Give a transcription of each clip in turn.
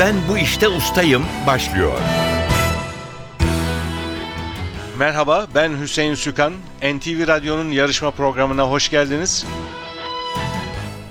Ben bu işte ustayım başlıyor. Merhaba, ben Hüseyin Sükan. NTV Radyo'nun yarışma programına hoş geldiniz.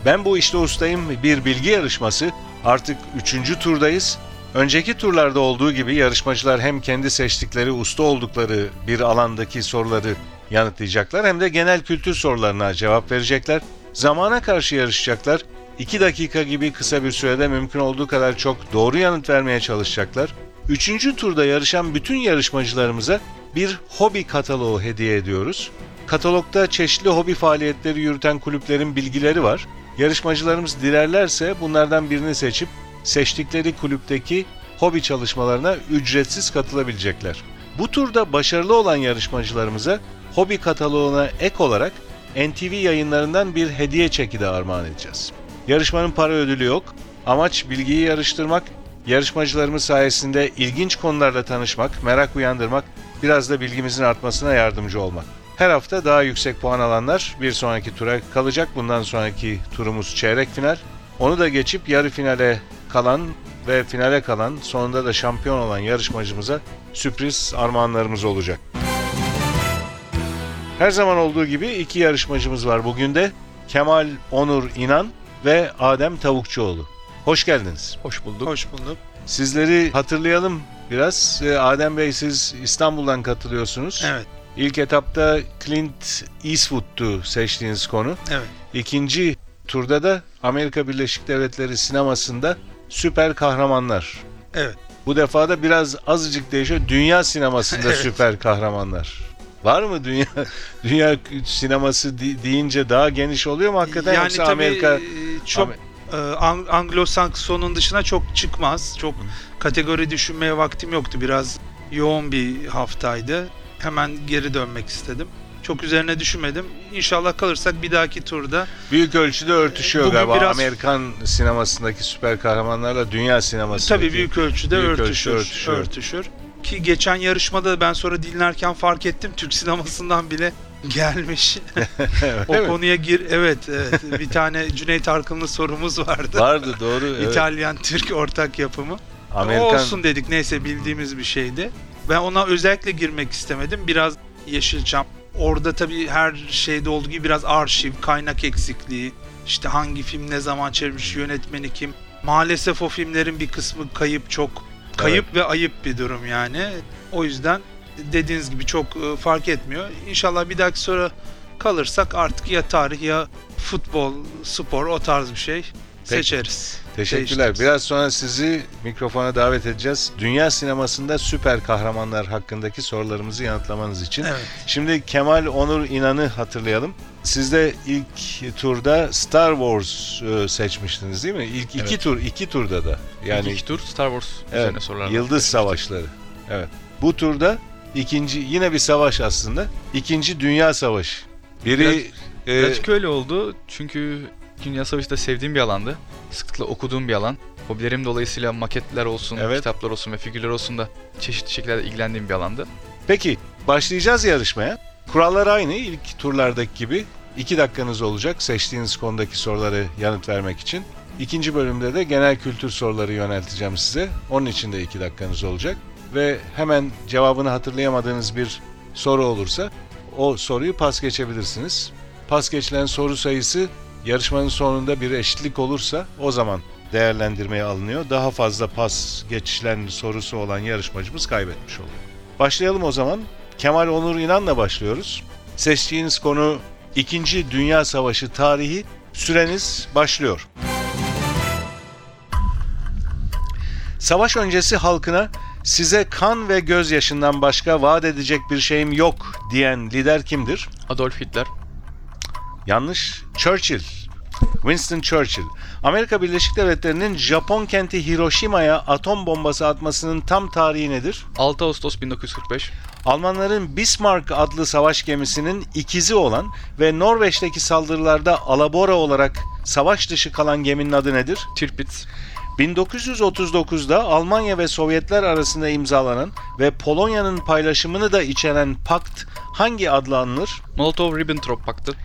Ben bu işte ustayım bir bilgi yarışması. Artık üçüncü turdayız. Önceki turlarda olduğu gibi yarışmacılar hem kendi seçtikleri usta oldukları bir alandaki soruları yanıtlayacaklar hem de genel kültür sorularına cevap verecekler. Zamana karşı yarışacaklar. 2 dakika gibi kısa bir sürede mümkün olduğu kadar çok doğru yanıt vermeye çalışacaklar. Üçüncü turda yarışan bütün yarışmacılarımıza bir hobi kataloğu hediye ediyoruz. Katalogda çeşitli hobi faaliyetleri yürüten kulüplerin bilgileri var. Yarışmacılarımız dilerlerse bunlardan birini seçip seçtikleri kulüpteki hobi çalışmalarına ücretsiz katılabilecekler. Bu turda başarılı olan yarışmacılarımıza hobi kataloğuna ek olarak NTV yayınlarından bir hediye çeki de armağan edeceğiz. Yarışmanın para ödülü yok. Amaç bilgiyi yarıştırmak, yarışmacılarımız sayesinde ilginç konularla tanışmak, merak uyandırmak, biraz da bilgimizin artmasına yardımcı olmak. Her hafta daha yüksek puan alanlar bir sonraki tura kalacak. Bundan sonraki turumuz çeyrek final. Onu da geçip yarı finale kalan ve finale kalan sonunda da şampiyon olan yarışmacımıza sürpriz armağanlarımız olacak. Her zaman olduğu gibi iki yarışmacımız var bugün de. Kemal Onur İnan ve Adem Tavukçuoğlu. Hoş geldiniz. Hoş bulduk. Hoş bulduk. Sizleri hatırlayalım biraz. Ee, Adem Bey siz İstanbul'dan katılıyorsunuz. Evet, İlk etapta Clint Eastwood'tu seçtiğiniz konu. evet. İkinci turda da Amerika Birleşik Devletleri sinemasında süper kahramanlar. Evet. Bu defa da biraz azıcık değişiyor. Dünya sinemasında Evet. süper kahramanlar. Var mı dünya dünya sineması deyince daha geniş oluyor mu hakikaten yani yoksa tabii Amerika e, çok Amer- e, Ang- Anglo-Sakson'un dışına çok çıkmaz. Çok kategori düşünmeye vaktim yoktu. Biraz yoğun bir haftaydı. Hemen geri dönmek istedim. Çok üzerine düşünmedim. İnşallah kalırsak bir dahaki turda büyük ölçüde örtüşüyor Bugün galiba biraz- Amerikan sinemasındaki süper kahramanlarla dünya sinemasındaki. tabii büyük ölçüde büyük örtüşür, ölçüde örtüşüyor. örtüşür. Ki geçen yarışmada ben sonra dinlerken fark ettim Türk sinemasından bile gelmiş. o mi? konuya gir. Evet, evet. bir tane Cüneyt Arkınlı sorumuz vardı. Vardı doğru. evet. İtalyan Türk ortak yapımı. Amerikan Olsun dedik neyse bildiğimiz bir şeydi. Ben ona özellikle girmek istemedim. Biraz Yeşilçam. Orada tabii her şeyde olduğu gibi biraz arşiv, kaynak eksikliği, işte hangi film ne zaman çevirmiş, yönetmeni kim. Maalesef o filmlerin bir kısmı kayıp çok kayıp ve ayıp bir durum yani. O yüzden dediğiniz gibi çok e, fark etmiyor. İnşallah bir dahaki sonra kalırsak artık ya tarih ya futbol, spor o tarz bir şey seçeriz. Teşekkürler. Biraz sonra sizi mikrofona davet edeceğiz. Dünya sinemasında süper kahramanlar hakkındaki sorularımızı yanıtlamanız için. Evet. Şimdi Kemal Onur İnan'ı hatırlayalım. Siz de ilk turda Star Wars e, seçmiştiniz değil mi? İlk iki Evet. tur, iki turda da. Yani Yani iki tur Star Wars evet, üzerine sorular. Yıldız Savaşları. Evet. Bu turda ikinci yine bir savaş aslında. İkinci Dünya Savaşı. Biri e, Birazcık öyle oldu çünkü Dünya Savaşı da sevdiğim bir alandı. Sıklıkla okuduğum bir alan. Hobilerim dolayısıyla maketler olsun, Evet. kitaplar olsun ve figürler olsun da çeşitli şekillerde ilgilendiğim bir alandı. Peki başlayacağız yarışmaya. Kurallar aynı ilk turlardaki gibi. 2 dakikanız olacak seçtiğiniz konudaki soruları yanıt vermek için. İkinci bölümde de genel kültür soruları yönelteceğim size. Onun için de 2 dakikanız olacak. Ve hemen cevabını hatırlayamadığınız bir soru olursa o soruyu pas geçebilirsiniz. Pas geçilen soru sayısı yarışmanın sonunda bir eşitlik olursa o zaman değerlendirmeye alınıyor. Daha fazla pas geçilen sorusu olan yarışmacımız kaybetmiş oluyor. Başlayalım o zaman. Kemal Onur İnan'la başlıyoruz. Seçtiğiniz konu 2. Dünya Savaşı tarihi. Süreniz başlıyor. Savaş öncesi halkına size kan ve gözyaşından başka vaat edecek bir şeyim yok diyen lider kimdir? Adolf Hitler, Yanlış. Churchill. Winston Churchill. Amerika Birleşik Devletleri'nin Japon kenti Hiroşima'ya atom bombası atmasının tam tarihi nedir? 6 Ağustos 1945, Almanların Bismarck adlı savaş gemisinin ikizi olan ve Norveç'teki saldırılarda alabora olarak savaş dışı kalan geminin adı nedir? Tirpitz, 1939'da Almanya ve Sovyetler arasında imzalanan ve Polonya'nın paylaşımını da içeren pakt hangi adla anılır? Molotov-Ribbentrop Paktı,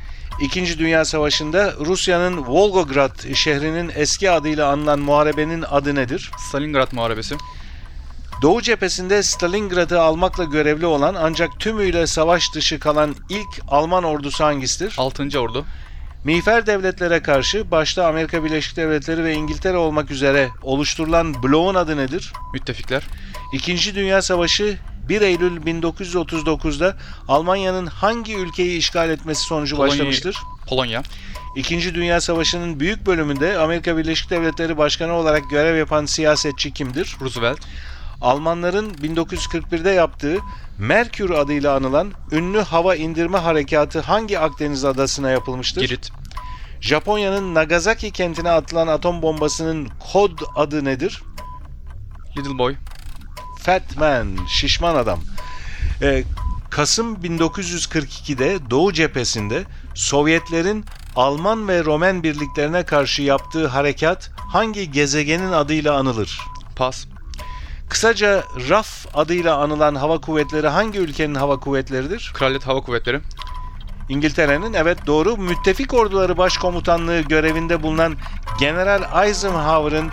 İkinci Dünya Savaşı'nda Rusya'nın Volgograd şehrinin eski adıyla anılan muharebenin adı nedir? Stalingrad Muharebesi. Doğu cephesinde Stalingrad'ı almakla görevli olan ancak tümüyle savaş dışı kalan ilk Alman ordusu hangisidir? 6. Ordu. Miğfer devletlere karşı başta Amerika Birleşik Devletleri ve İngiltere olmak üzere oluşturulan bloğun adı nedir? Müttefikler. İkinci Dünya Savaşı 1 Eylül 1939'da Almanya'nın hangi ülkeyi işgal etmesi sonucu Polonya- başlamıştır? Polonya. İkinci Dünya Savaşı'nın büyük bölümünde Amerika Birleşik Devletleri Başkanı olarak görev yapan siyasetçi kimdir? Roosevelt. Almanların 1941'de yaptığı Merkür adıyla anılan ünlü hava indirme harekatı hangi Akdeniz adasına yapılmıştır? Girit. Japonya'nın Nagasaki kentine atılan atom bombasının kod adı nedir? Little Boy. Fat Man, şişman adam. Ee, Kasım 1942'de Doğu cephesinde Sovyetlerin Alman ve Romen birliklerine karşı yaptığı harekat hangi gezegenin adıyla anılır? Pas. Kısaca RAF adıyla anılan hava kuvvetleri hangi ülkenin hava kuvvetleridir? Kraliyet Hava Kuvvetleri. İngiltere'nin evet doğru müttefik orduları başkomutanlığı görevinde bulunan General Eisenhower'ın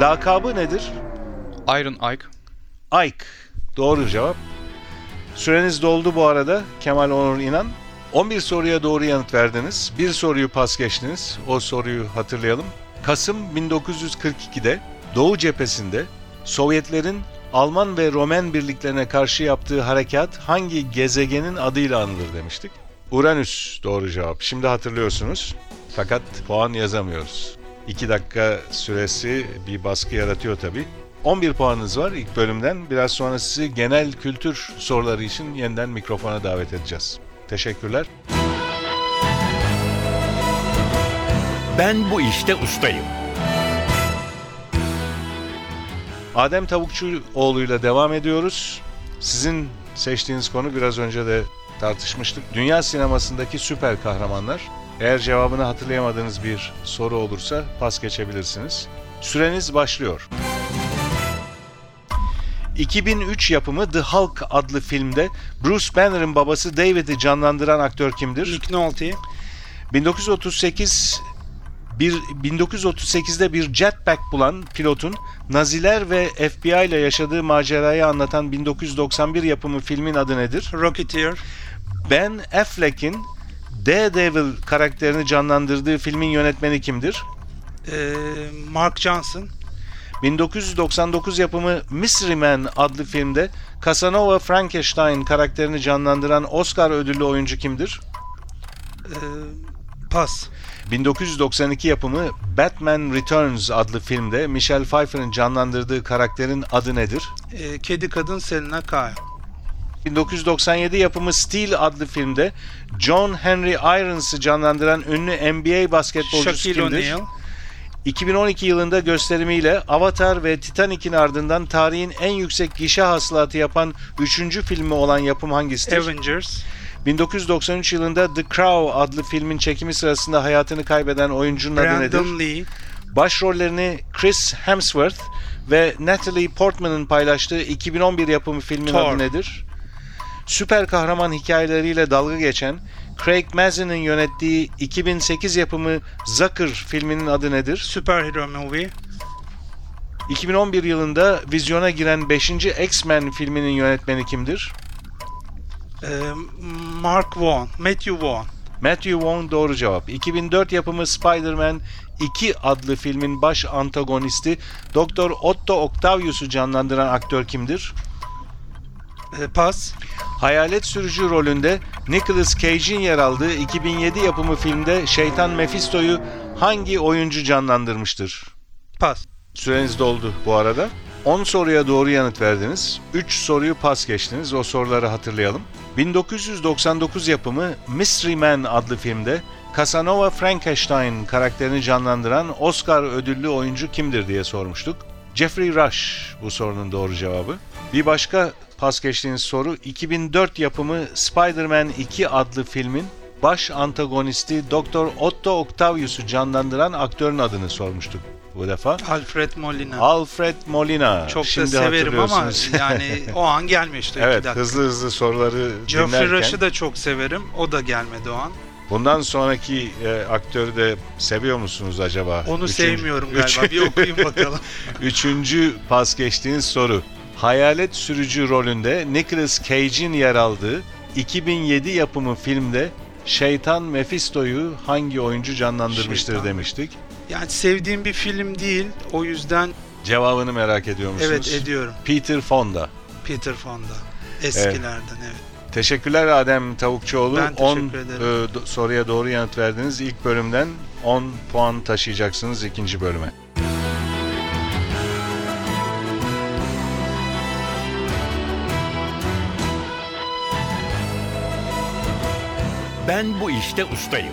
lakabı nedir? Iron Ike. Ike. Doğru cevap. Süreniz doldu bu arada Kemal Onur İnan. 11 soruya doğru yanıt verdiniz. Bir soruyu pas geçtiniz. O soruyu hatırlayalım. Kasım 1942'de Doğu cephesinde Sovyetlerin Alman ve Romen birliklerine karşı yaptığı harekat hangi gezegenin adıyla anılır demiştik. Uranüs doğru cevap. Şimdi hatırlıyorsunuz. Fakat puan yazamıyoruz. 2 dakika süresi bir baskı yaratıyor tabii. 11 puanınız var ilk bölümden. Biraz sonra sizi genel kültür soruları için yeniden mikrofona davet edeceğiz. Teşekkürler. Ben bu işte ustayım. Adem Tavukçuoğlu'yla devam ediyoruz. Sizin seçtiğiniz konu biraz önce de tartışmıştık. Dünya sinemasındaki süper kahramanlar. Eğer cevabını hatırlayamadığınız bir soru olursa pas geçebilirsiniz. Süreniz başlıyor. 2003 yapımı The Hulk adlı filmde Bruce Banner'ın babası David'i canlandıran aktör kimdir? Nick Nolte. 1938 bir 1938'de bir jetpack bulan pilotun Naziler ve FBI ile yaşadığı macerayı anlatan 1991 yapımı filmin adı nedir? Rocketeer. Ben Affleck'in Daredevil karakterini canlandırdığı filmin yönetmeni kimdir? Ee, Mark Johnson. 1999 yapımı Mystery Man adlı filmde Casanova Frankenstein karakterini canlandıran Oscar ödüllü oyuncu kimdir? Ee, pas. 1992 yapımı Batman Returns adlı filmde Michelle Pfeiffer'ın canlandırdığı karakterin adı nedir? Ee, kedi kadın Selena Kyle. 1997 yapımı Steel adlı filmde John Henry Irons'ı canlandıran ünlü NBA basketbolcusu Shaquille kimdir? O'Neal. 2012 yılında gösterimiyle Avatar ve Titanic'in ardından tarihin en yüksek gişe hasılatı yapan 3. filmi olan yapım hangisidir? Avengers. 1993 yılında The Crow adlı filmin çekimi sırasında hayatını kaybeden oyuncunun adı nedir? Brandon Lee. Başrollerini Chris Hemsworth ve Natalie Portman'ın paylaştığı 2011 yapımı filmin Thor. adı nedir? Süper kahraman hikayeleriyle dalga geçen Craig Mazin'in yönettiği 2008 yapımı Zucker filminin adı nedir? Superhero Movie. 2011 yılında vizyona giren 5. X-Men filminin yönetmeni kimdir? Ee, Mark Vaughn. Matthew Vaughn. Matthew Vaughn doğru cevap. 2004 yapımı Spider-Man 2 adlı filmin baş antagonisti Dr. Otto Octavius'u canlandıran aktör kimdir? Ee, pas. Hayalet sürücü rolünde Nicolas Cage'in yer aldığı 2007 yapımı filmde Şeytan Mephisto'yu hangi oyuncu canlandırmıştır? Pas. Süreniz doldu bu arada. 10 soruya doğru yanıt verdiniz. 3 soruyu pas geçtiniz. O soruları hatırlayalım. 1999 yapımı Mystery Man adlı filmde Casanova Frankenstein karakterini canlandıran Oscar ödüllü oyuncu kimdir diye sormuştuk. Jeffrey Rush bu sorunun doğru cevabı. Bir başka pas geçtiğiniz soru 2004 yapımı Spider-Man 2 adlı filmin baş antagonisti Dr. Otto Octavius'u canlandıran aktörün adını sormuştuk bu defa. Alfred Molina. Alfred Molina. Çok Şimdi da severim ama yani o an iki evet hızlı hızlı soruları Geoffrey dinlerken. Rush'ı da çok severim. O da gelmedi o an. Bundan sonraki e, aktörü de seviyor musunuz acaba? Onu Üçüncü- sevmiyorum galiba. Üç- Bir okuyun bakalım. Üçüncü pas geçtiğiniz soru. Hayalet sürücü rolünde Nicolas Cage'in yer aldığı 2007 yapımı filmde Şeytan Mephisto'yu hangi oyuncu canlandırmıştır Şeytan. demiştik. Yani sevdiğim bir film değil. O yüzden Cevabını merak ediyor musunuz? evet ediyorum. Peter Fonda. Peter Fonda. Eskilerden evet. Teşekkürler Adem Tavukçuoğlu. Ben teşekkür 10 ederim. e, do- soruya doğru yanıt verdiniz. İlk bölümden 10 puan taşıyacaksınız ikinci bölüme. Ben bu işte ustayım.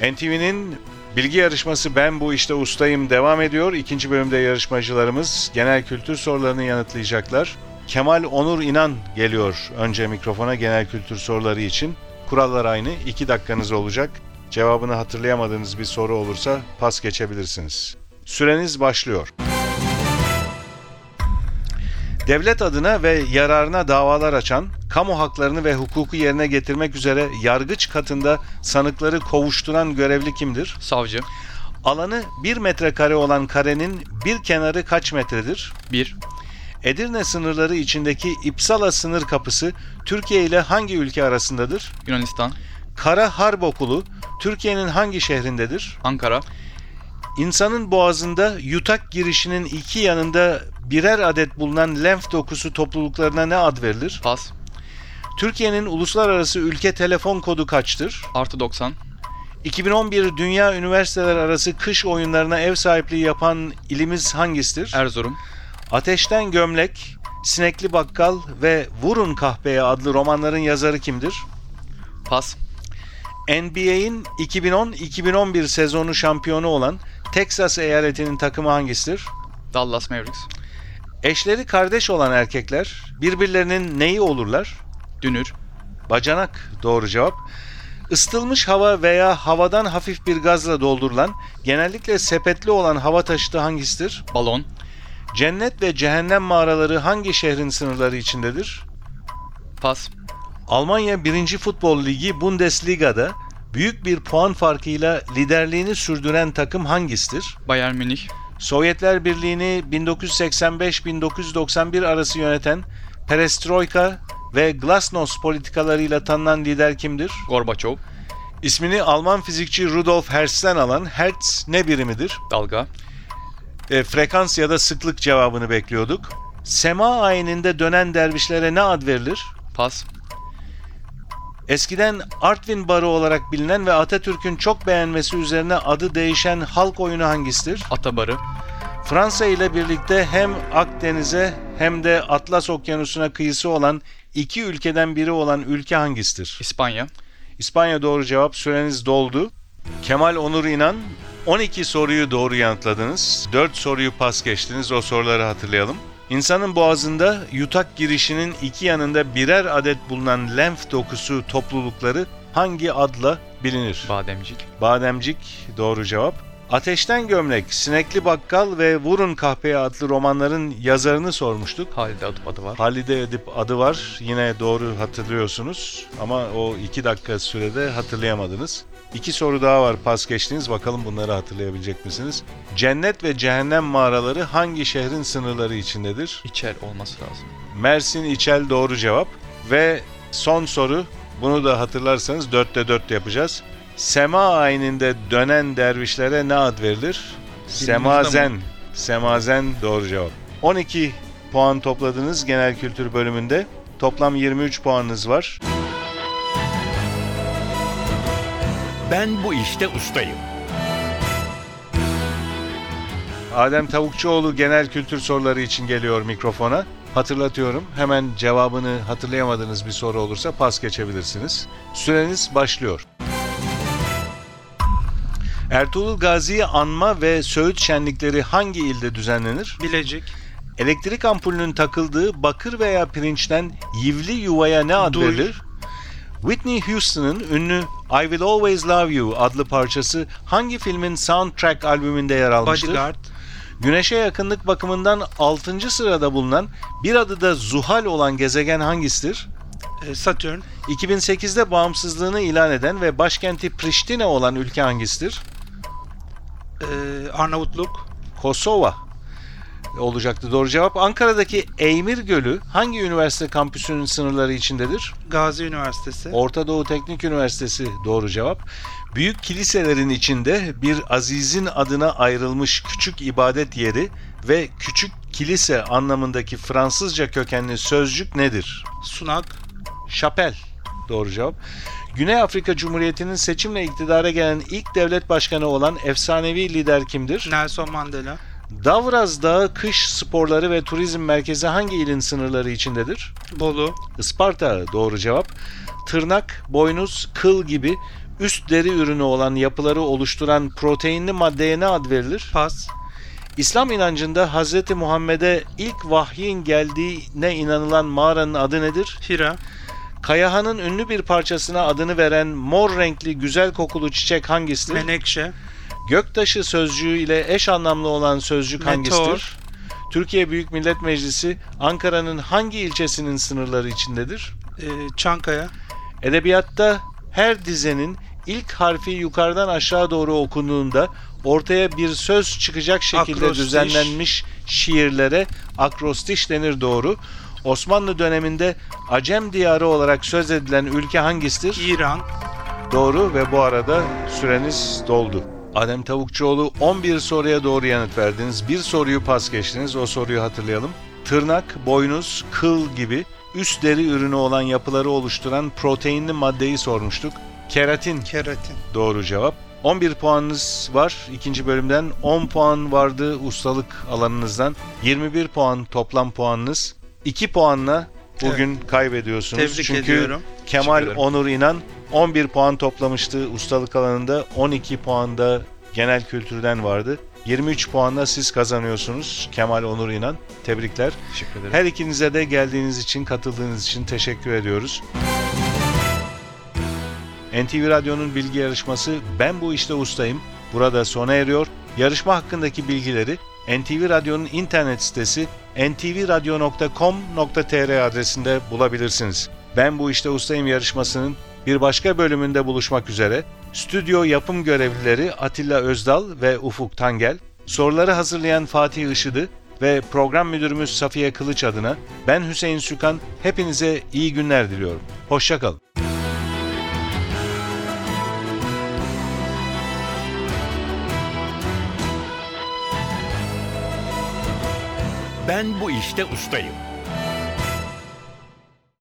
NTV'nin bilgi yarışması Ben Bu İşte Ustayım devam ediyor. İkinci bölümde yarışmacılarımız genel kültür sorularını yanıtlayacaklar. Kemal Onur İnan geliyor önce mikrofona genel kültür soruları için. Kurallar aynı. 2 dakikanız olacak. Cevabını hatırlayamadığınız bir soru olursa pas geçebilirsiniz. Süreniz başlıyor. Devlet adına ve yararına davalar açan, kamu haklarını ve hukuku yerine getirmek üzere yargıç katında sanıkları kovuşturan görevli kimdir? Savcı. Alanı 1 metrekare olan karenin bir kenarı kaç metredir? 1. Edirne sınırları içindeki İpsala sınır kapısı Türkiye ile hangi ülke arasındadır? Yunanistan. Kara Harp Okulu Türkiye'nin hangi şehrindedir? Ankara. İnsanın boğazında yutak girişinin iki yanında birer adet bulunan lenf dokusu topluluklarına ne ad verilir? Pas. Türkiye'nin uluslararası ülke telefon kodu kaçtır? Artı 90. 2011 Dünya Üniversiteler Arası Kış Oyunlarına ev sahipliği yapan ilimiz hangisidir? Erzurum. Ateşten Gömlek, Sinekli Bakkal ve Vurun Kahpeye adlı romanların yazarı kimdir? Pas. NBA'in 2010-2011 sezonu şampiyonu olan Texas eyaletinin takımı hangisidir? Dallas Mavericks. Eşleri kardeş olan erkekler birbirlerinin neyi olurlar? Dünür. Bacanak doğru cevap. Isıtılmış hava veya havadan hafif bir gazla doldurulan, genellikle sepetli olan hava taşıtı hangisidir? Balon. Cennet ve cehennem mağaraları hangi şehrin sınırları içindedir? Pas. Almanya 1. Futbol Ligi Bundesliga'da büyük bir puan farkıyla liderliğini sürdüren takım hangisidir? Bayern Münih. Sovyetler Birliği'ni 1985-1991 arası yöneten Perestroika ve Glasnost politikalarıyla tanınan lider kimdir? Gorbaçov. İsmini Alman fizikçi Rudolf Hertz'ten alan Hertz ne birimidir? Dalga. E, frekans ya da sıklık cevabını bekliyorduk. Sema ayininde dönen dervişlere ne ad verilir? Pas. Eskiden Artvin Barı olarak bilinen ve Atatürk'ün çok beğenmesi üzerine adı değişen halk oyunu hangisidir? Atabarı. Fransa ile birlikte hem Akdeniz'e hem de Atlas Okyanusu'na kıyısı olan iki ülkeden biri olan ülke hangisidir? İspanya. İspanya doğru cevap. Süreniz doldu. Kemal Onur İnan 12 soruyu doğru yanıtladınız. 4 soruyu pas geçtiniz. O soruları hatırlayalım. İnsanın boğazında yutak girişinin iki yanında birer adet bulunan lenf dokusu toplulukları hangi adla bilinir? Bademcik. Bademcik doğru cevap. Ateşten Gömlek, Sinekli Bakkal ve Vurun Kahpeye adlı romanların yazarını sormuştuk. Halide adı, adı var. Halide Edip adı var. Yine doğru hatırlıyorsunuz. Ama o iki dakika sürede hatırlayamadınız. İki soru daha var pas geçtiniz. Bakalım bunları hatırlayabilecek misiniz? Cennet ve Cehennem mağaraları hangi şehrin sınırları içindedir? İçer olması lazım. Mersin İçel doğru cevap. Ve son soru. Bunu da hatırlarsanız dörtte dört yapacağız. Sema ayininde dönen dervişlere ne ad verilir? Semazen. Semazen doğru cevap. 12 puan topladınız genel kültür bölümünde. Toplam 23 puanınız var. Ben bu işte ustayım. Adem Tavukçuoğlu genel kültür soruları için geliyor mikrofona. Hatırlatıyorum. Hemen cevabını hatırlayamadığınız bir soru olursa pas geçebilirsiniz. Süreniz başlıyor. Ertuğrul Gazi'yi anma ve söğüt şenlikleri hangi ilde düzenlenir? Bilecik. Elektrik ampulünün takıldığı bakır veya pirinçten yivli yuvaya ne ad Duy. verilir? Whitney Houston'ın ünlü I Will Always Love You adlı parçası hangi filmin soundtrack albümünde yer almıştır? Bodyguard. Güneşe yakınlık bakımından 6. sırada bulunan bir adı da Zuhal olan gezegen hangisidir? E, Satürn, 2008'de bağımsızlığını ilan eden ve başkenti Priştine olan ülke hangisidir? e, Arnavutluk, Kosova olacaktı doğru cevap. Ankara'daki Eymir Gölü hangi üniversite kampüsünün sınırları içindedir? Gazi Üniversitesi, Orta Doğu Teknik Üniversitesi doğru cevap. Büyük kiliselerin içinde bir azizin adına ayrılmış küçük ibadet yeri ve küçük kilise anlamındaki Fransızca kökenli sözcük nedir? Sunak, Şapel. Doğru cevap. Güney Afrika Cumhuriyeti'nin seçimle iktidara gelen ilk devlet başkanı olan efsanevi lider kimdir? Nelson Mandela, Davraz Dağı kış sporları ve turizm merkezi hangi ilin sınırları içindedir? Bolu, Isparta doğru cevap. Tırnak, boynuz, kıl gibi üst deri ürünü olan yapıları oluşturan proteinli maddeye ne ad verilir? Pas, İslam inancında Hz. Muhammed'e ilk vahyin geldiğine inanılan mağaranın adı nedir? Hira, Kayahan'ın ünlü bir parçasına adını veren mor renkli güzel kokulu çiçek hangisidir? Menekşe, Göktaşı sözcüğü ile eş anlamlı olan sözcük Meteor. hangisidir? Türkiye Büyük Millet Meclisi Ankara'nın hangi ilçesinin sınırları içindedir? e, Çankaya, Edebiyatta her dizenin ilk harfi yukarıdan aşağı doğru okunduğunda ortaya bir söz çıkacak şekilde Akrostiş. düzenlenmiş şiirlere akrostiş denir doğru. Osmanlı döneminde Acem diyarı olarak söz edilen ülke hangisidir? İran, Doğru ve bu arada süreniz doldu. Adem Tavukçuoğlu 11 soruya doğru yanıt verdiniz. Bir soruyu pas geçtiniz. O soruyu hatırlayalım. Tırnak, boynuz, kıl gibi üst deri ürünü olan yapıları oluşturan proteinli maddeyi sormuştuk. Keratin Keratin, doğru cevap. 11 puanınız var ikinci bölümden. 10 puan vardı ustalık alanınızdan. 21 puan toplam puanınız. 2 puanla bugün kaybediyorsunuz. tebrik Çünkü ediyorum. Kemal. Onur İnan 11 puan toplamıştı ustalık alanında. 12 puanda genel kültürden vardı. 23 puanla siz kazanıyorsunuz Kemal Onur İnan. Tebrikler. Teşekkür ederim. Her ikinize de geldiğiniz için, katıldığınız için teşekkür ediyoruz. NTV Radyo'nun bilgi yarışması Ben Bu İşte Ustayım burada sona eriyor. Yarışma hakkındaki bilgileri NTV Radyo'nun internet sitesi ntvradio.com.tr adresinde bulabilirsiniz. Ben Bu İşte Ustayım yarışmasının bir başka bölümünde buluşmak üzere. Stüdyo yapım görevlileri Atilla Özdal ve Ufuk Tangel, soruları hazırlayan Fatih Işıdı ve program müdürümüz Safiye Kılıç adına ben Hüseyin Sükan hepinize iyi günler diliyorum. Hoşçakalın. Ben bu işte ustayım.